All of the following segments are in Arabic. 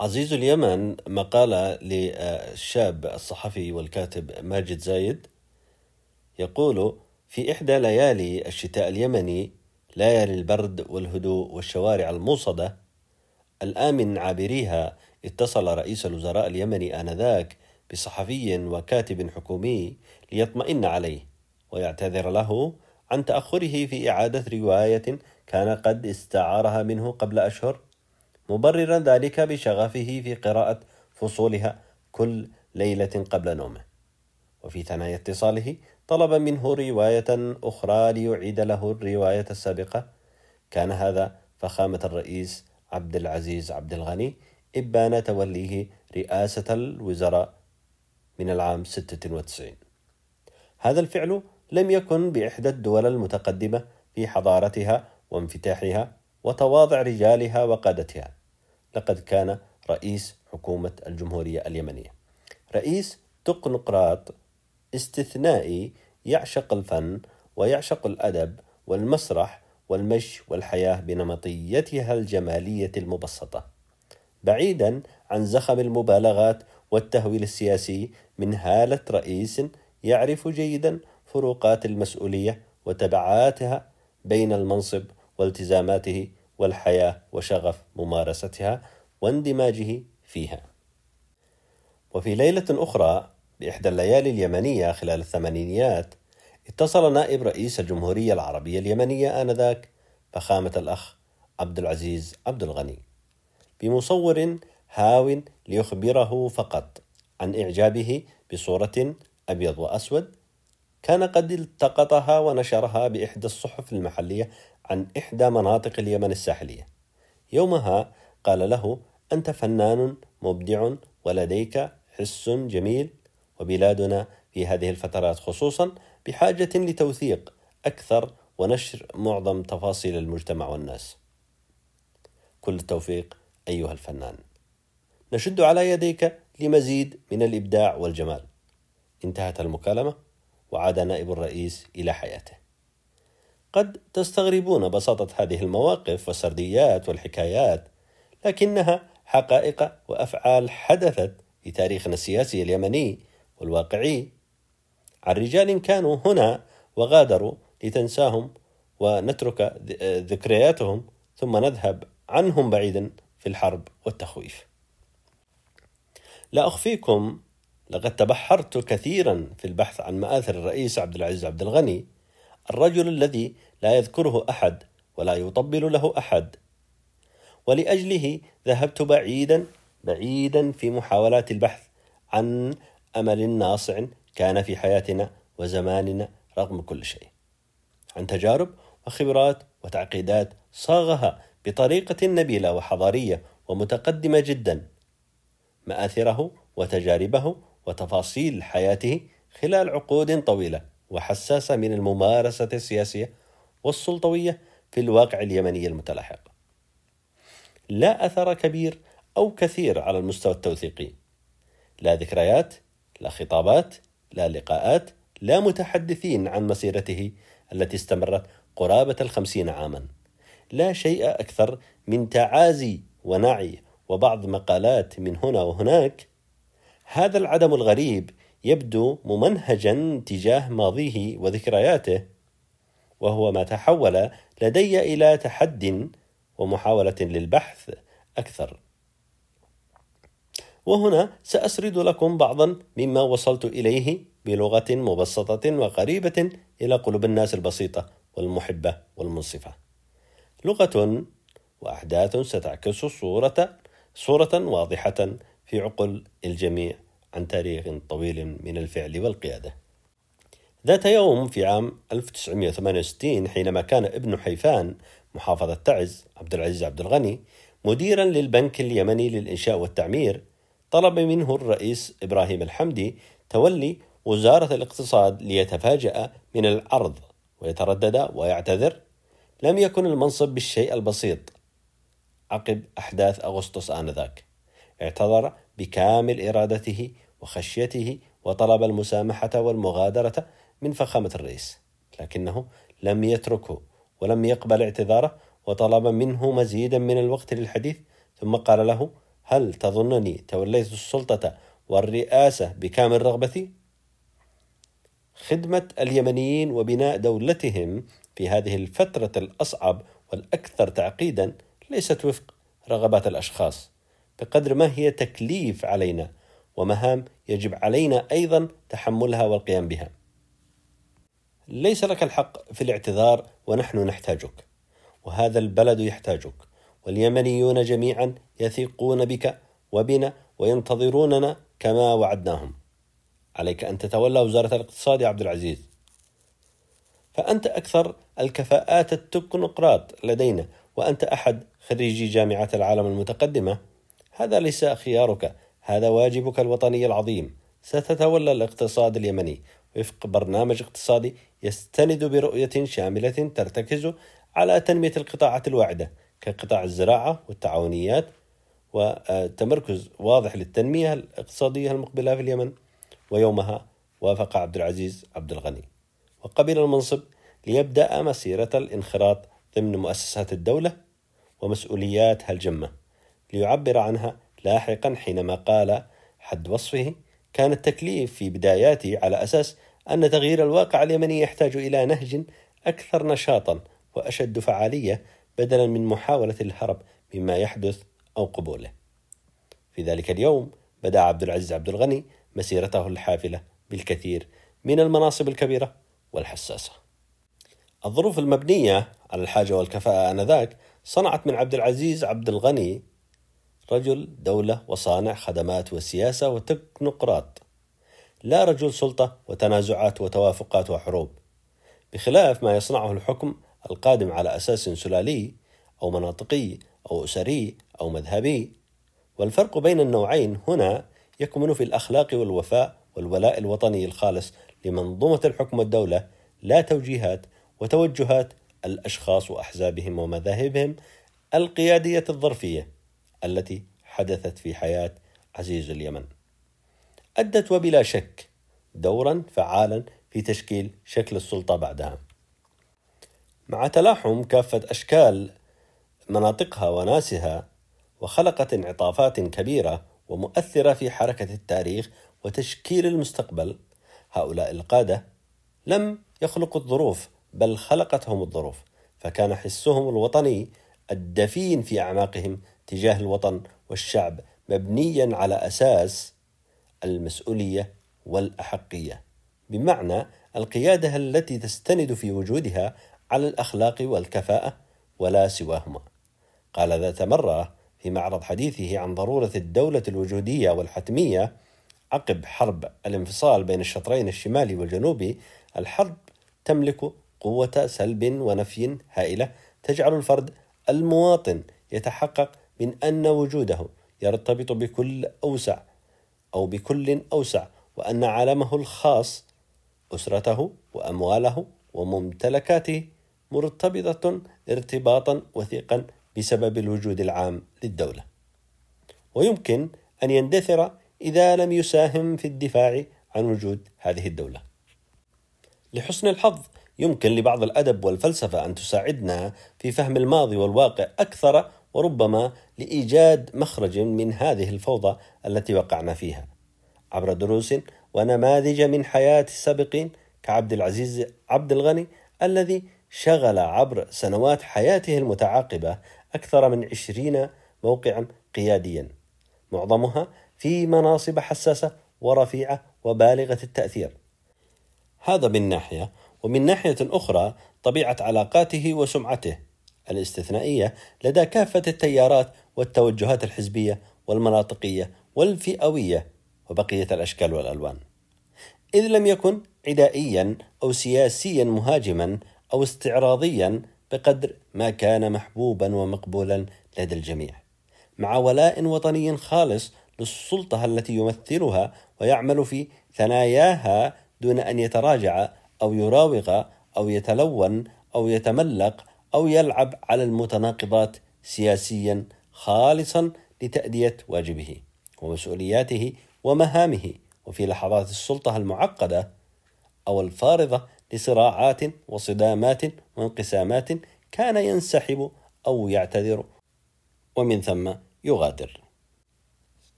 عزيز اليمن مقالة للشاب الصحفي والكاتب ماجد زايد. يقول في إحدى ليالي الشتاء اليمني ليالي البرد والهدوء والشوارع الموصدة الآمن عابريها اتصل رئيس الوزراء اليمني آنذاك بصحفي وكاتب حكومي ليطمئن عليه ويعتذر له عن تأخره في إعادة رواية كان قد استعارها منه قبل أشهر مبررا ذلك بشغفه في قراءة فصولها كل ليلة قبل نومه. وفي ثنايا اتصاله طلب منه رواية أخرى ليعيد له الرواية السابقة. كان هذا فخامة الرئيس عبد العزيز عبد الغني إبان توليه رئاسة الوزراء من العام 96 هذا الفعل لم يكن بإحدى الدول المتقدمة في حضارتها وانفتاحها وتواضع رجالها وقادتها. لقد كان رئيس حكومة الجمهورية اليمنية. رئيس تقنقراط استثنائي يعشق الفن ويعشق الأدب والمسرح والمشي والحياة بنمطيتها الجمالية المبسطة. بعيدا عن زخم المبالغات والتهويل السياسي من هالة رئيس يعرف جيدا فروقات المسؤولية وتبعاتها بين المنصب والتزاماته والحياة وشغف ممارستها واندماجه فيها. وفي ليلة أخرى بإحدى الليالي اليمنية خلال الثمانينيات اتصل نائب رئيس الجمهورية العربية اليمنية آنذاك فخامة الأخ عبد العزيز عبد الغني بمصور هاو ليخبره فقط عن إعجابه بصورة أبيض وأسود كان قد التقطها ونشرها بإحدى الصحف المحلية عن إحدى مناطق اليمن الساحلية يومها قال له أنت فنان مبدع ولديك حس جميل وبلادنا في هذه الفترات خصوصا بحاجة لتوثيق أكثر ونشر معظم تفاصيل المجتمع والناس. كل التوفيق أيها الفنان. نشد على يديك لمزيد من الإبداع والجمال. انتهت المكالمة وعاد نائب الرئيس إلى حياته. قد تستغربون بساطة هذه المواقف والسرديات والحكايات، لكنها حقائق وأفعال حدثت في تاريخنا السياسي اليمني والواقعي عن رجال كانوا هنا وغادروا لتنساهم ونترك ذكرياتهم ثم نذهب عنهم بعيدا في الحرب والتخويف. لا أخفيكم لقد تبحرت كثيرا في البحث عن مآثر الرئيس عبد العزيز عبد الغني الرجل الذي لا يذكره أحد ولا يطبل له أحد. ولأجله ذهبت بعيدا بعيدا في محاولات البحث عن أمل ناصع كان في حياتنا وزماننا رغم كل شيء. عن تجارب وخبرات وتعقيدات صاغها بطريقة نبيلة وحضارية ومتقدمة جدا. مآثره وتجاربه وتفاصيل حياته خلال عقود طويلة. وحساسة من الممارسة السياسية والسلطوية في الواقع اليمني المتلاحق. لا أثر كبير أو كثير على المستوى التوثيقي. لا ذكريات لا خطابات لا لقاءات لا متحدثين عن مسيرته التي استمرت قرابة الخمسين عاما. لا شيء أكثر من تعازي ونعي وبعض مقالات من هنا وهناك. هذا العدم الغريب يبدو ممنهجا تجاه ماضيه وذكرياته وهو ما تحول لدي إلى تحد ومحاولة للبحث أكثر وهنا سأسرد لكم بعضا مما وصلت إليه بلغة مبسطة وقريبة إلى قلوب الناس البسيطة والمحبة والمنصفة. لغة وأحداث ستعكس صورة صورة واضحة في عقل الجميع عن تاريخ طويل من الفعل والقيادة. ذات يوم في عام 1968 حينما كان ابن حيفان محافظة تعز عبد العزيز عبد الغني مديرا للبنك اليمني للإنشاء والتعمير طلب منه الرئيس إبراهيم الحمدي تولي وزارة الاقتصاد ليتفاجأ من العرض ويتردد ويعتذر لم يكن المنصب بالشيء البسيط عقب أحداث أغسطس آنذاك اعتذر بكامل إرادته وخشيته وطلب المسامحة والمغادرة من فخامة الرئيس لكنه لم يتركه ولم يقبل اعتذاره وطلب منه مزيدا من الوقت للحديث ثم قال له هل تظنني توليت السلطة والرئاسة بكامل رغبتي؟ خدمة اليمنيين وبناء دولتهم في هذه الفترة الأصعب والأكثر تعقيدا ليست وفق رغبات الأشخاص بقدر ما هي تكليف علينا ومهام يجب علينا أيضا تحملها والقيام بها. ليس لك الحق في الاعتذار ونحن نحتاجك، وهذا البلد يحتاجك، واليمنيون جميعا يثقون بك وبنا وينتظروننا كما وعدناهم. عليك أن تتولى وزارة الاقتصاد يا عبد العزيز. فأنت أكثر الكفاءات التكنوقراط لدينا وأنت أحد خريجي جامعات العالم المتقدمة هذا ليس خيارك هذا واجبك الوطني العظيم. ستتولى الاقتصاد اليمني. وفق برنامج اقتصادي يستند برؤية شاملة ترتكز على تنمية القطاعات الواعدة كقطاع الزراعة والتعاونيات وتمركز واضح للتنمية الاقتصادية المقبلة في اليمن. ويومها وافق عبد العزيز عبد الغني. وقبل المنصب ليبدأ مسيرة الانخراط ضمن مؤسسات الدولة ومسؤولياتها الجمة ليعبر عنها لاحقا حينما قال حد وصفه كان التكليف في بداياتي على أساس أن تغيير الواقع اليمني يحتاج إلى نهج أكثر نشاطا وأشد فعالية بدلا من محاولة الهرب مما يحدث أو قبوله. في ذلك اليوم بدأ عبد العزيز عبد الغني مسيرته الحافلة بالكثير من المناصب الكبيرة والحساسة. الظروف المبنية على الحاجة والكفاءة آنذاك صنعت من عبد العزيز عبد الغني رجل دولة وصانع خدمات وسياسة وتكنوقراط. لا رجل سلطة وتنازعات وتوافقات وحروب. بخلاف ما يصنعه الحكم القادم على أساس سلالي أو مناطقي أو أسري أو مذهبي. والفرق بين النوعين هنا يكمن في الأخلاق والوفاء والولاء الوطني الخالص لمنظومة الحكم والدولة لا توجيهات وتوجهات الأشخاص وأحزابهم ومذاهبهم القيادية الظرفية. التي حدثت في حياة عزيز اليمن. أدت وبلا شك دورا فعالا في تشكيل شكل السلطة بعدها. مع تلاحم كافة أشكال مناطقها وناسها وخلقت انعطافات كبيرة ومؤثرة في حركة التاريخ وتشكيل المستقبل هؤلاء القادة لم يخلقوا الظروف بل خلقتهم الظروف فكان حسهم الوطني الدفين في أعماقهم تجاه الوطن والشعب مبنيا على أساس المسؤولية والأحقية. بمعنى القيادة التي تستند في وجودها على الأخلاق والكفاءة ولا سواهما. قال ذات مرة في معرض حديثه عن ضرورة الدولة الوجودية والحتمية عقب حرب الانفصال بين الشطرين الشمالي والجنوبي الحرب تملك قوة سلب ونفي هائلة تجعل الفرد المواطن يتحقق من أن وجوده يرتبط بكل أوسع أو بكل أوسع وأن عالمه الخاص أسرته وأمواله وممتلكاته مرتبطة ارتباطا وثيقا بسبب الوجود العام للدولة. ويمكن أن يندثر إذا لم يساهم في الدفاع عن وجود هذه الدولة. لحسن الحظ يمكن لبعض الأدب والفلسفة أن تساعدنا في فهم الماضي والواقع أكثر وربما لإيجاد مخرج من هذه الفوضى التي وقعنا فيها. عبر دروس ونماذج من حياة السابقين كعبد العزيز عبد الغني الذي شغل عبر سنوات حياته المتعاقبة أكثر من عشرين موقعا قياديا. معظمها في مناصب حساسة ورفيعة وبالغة التأثير. هذا من ناحية ومن ناحية أخرى طبيعة علاقاته وسمعته. الاستثنائية لدى كافة التيارات والتوجهات الحزبية والمناطقية والفئوية وبقية الأشكال والألوان. إذ لم يكن عدائيا أو سياسيا مهاجما أو استعراضيا بقدر ما كان محبوبا ومقبولا لدى الجميع. مع ولاء وطني خالص للسلطة التي يمثلها ويعمل في ثناياها دون أن يتراجع أو يراوغ أو يتلون أو يتملق أو يلعب على المتناقضات سياسيا خالصا لتأدية واجبه ومسؤولياته ومهامه. وفي لحظات السلطة المعقدة أو الفارضة لصراعات وصدامات وانقسامات كان ينسحب أو يعتذر ومن ثم يغادر.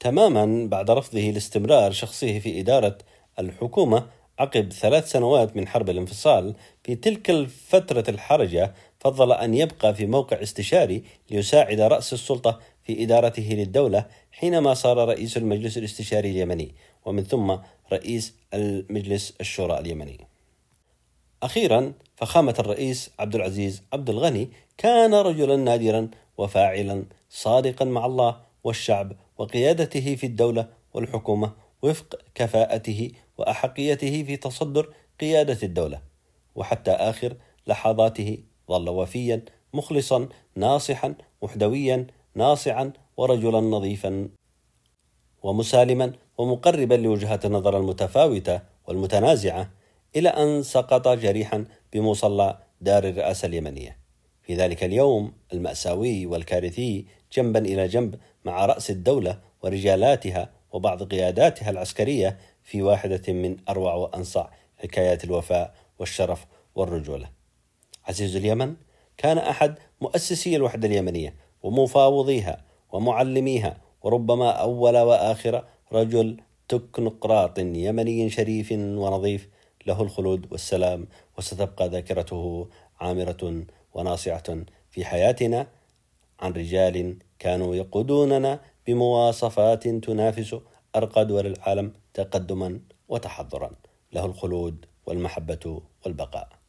تماما بعد رفضه لاستمرار شخصه في إدارة الحكومة عقب ثلاث سنوات من حرب الانفصال في تلك الفترة الحرجة فضل أن يبقى في موقع استشاري ليساعد رأس السلطة في إدارته للدولة حينما صار رئيس المجلس الاستشاري اليمني ومن ثم رئيس المجلس الشورى اليمني. أخيرا فخامة الرئيس عبد العزيز عبد الغني كان رجلا نادرا وفاعلا صادقا مع الله والشعب وقيادته في الدولة والحكومة وفق كفاءته وأحقيته في تصدر قيادة الدولة وحتى آخر لحظاته ظل وفيا مخلصا ناصحا وحدويا ناصعا ورجلا نظيفا ومسالما ومقربا لوجهات النظر المتفاوتة والمتنازعة إلى أن سقط جريحا بمصلى دار الرئاسة اليمنية. في ذلك اليوم المأساوي والكارثي جنبا إلى جنب مع رأس الدولة ورجالاتها وبعض قياداتها العسكرية في واحدة من أروع وأنصع حكايات الوفاء والشرف والرجولة. عزيز اليمن كان أحد مؤسسي الوحدة اليمنية ومفاوضيها ومعلميها وربما أول وآخر رجل تكنقراط يمني شريف ونظيف له الخلود والسلام وستبقى ذاكرته عامرة وناصعة في حياتنا عن رجال كانوا يقودوننا بمواصفات تنافس أرقى دول العالم تقدما وتحضرا. له الخلود والمحبة والبقاء.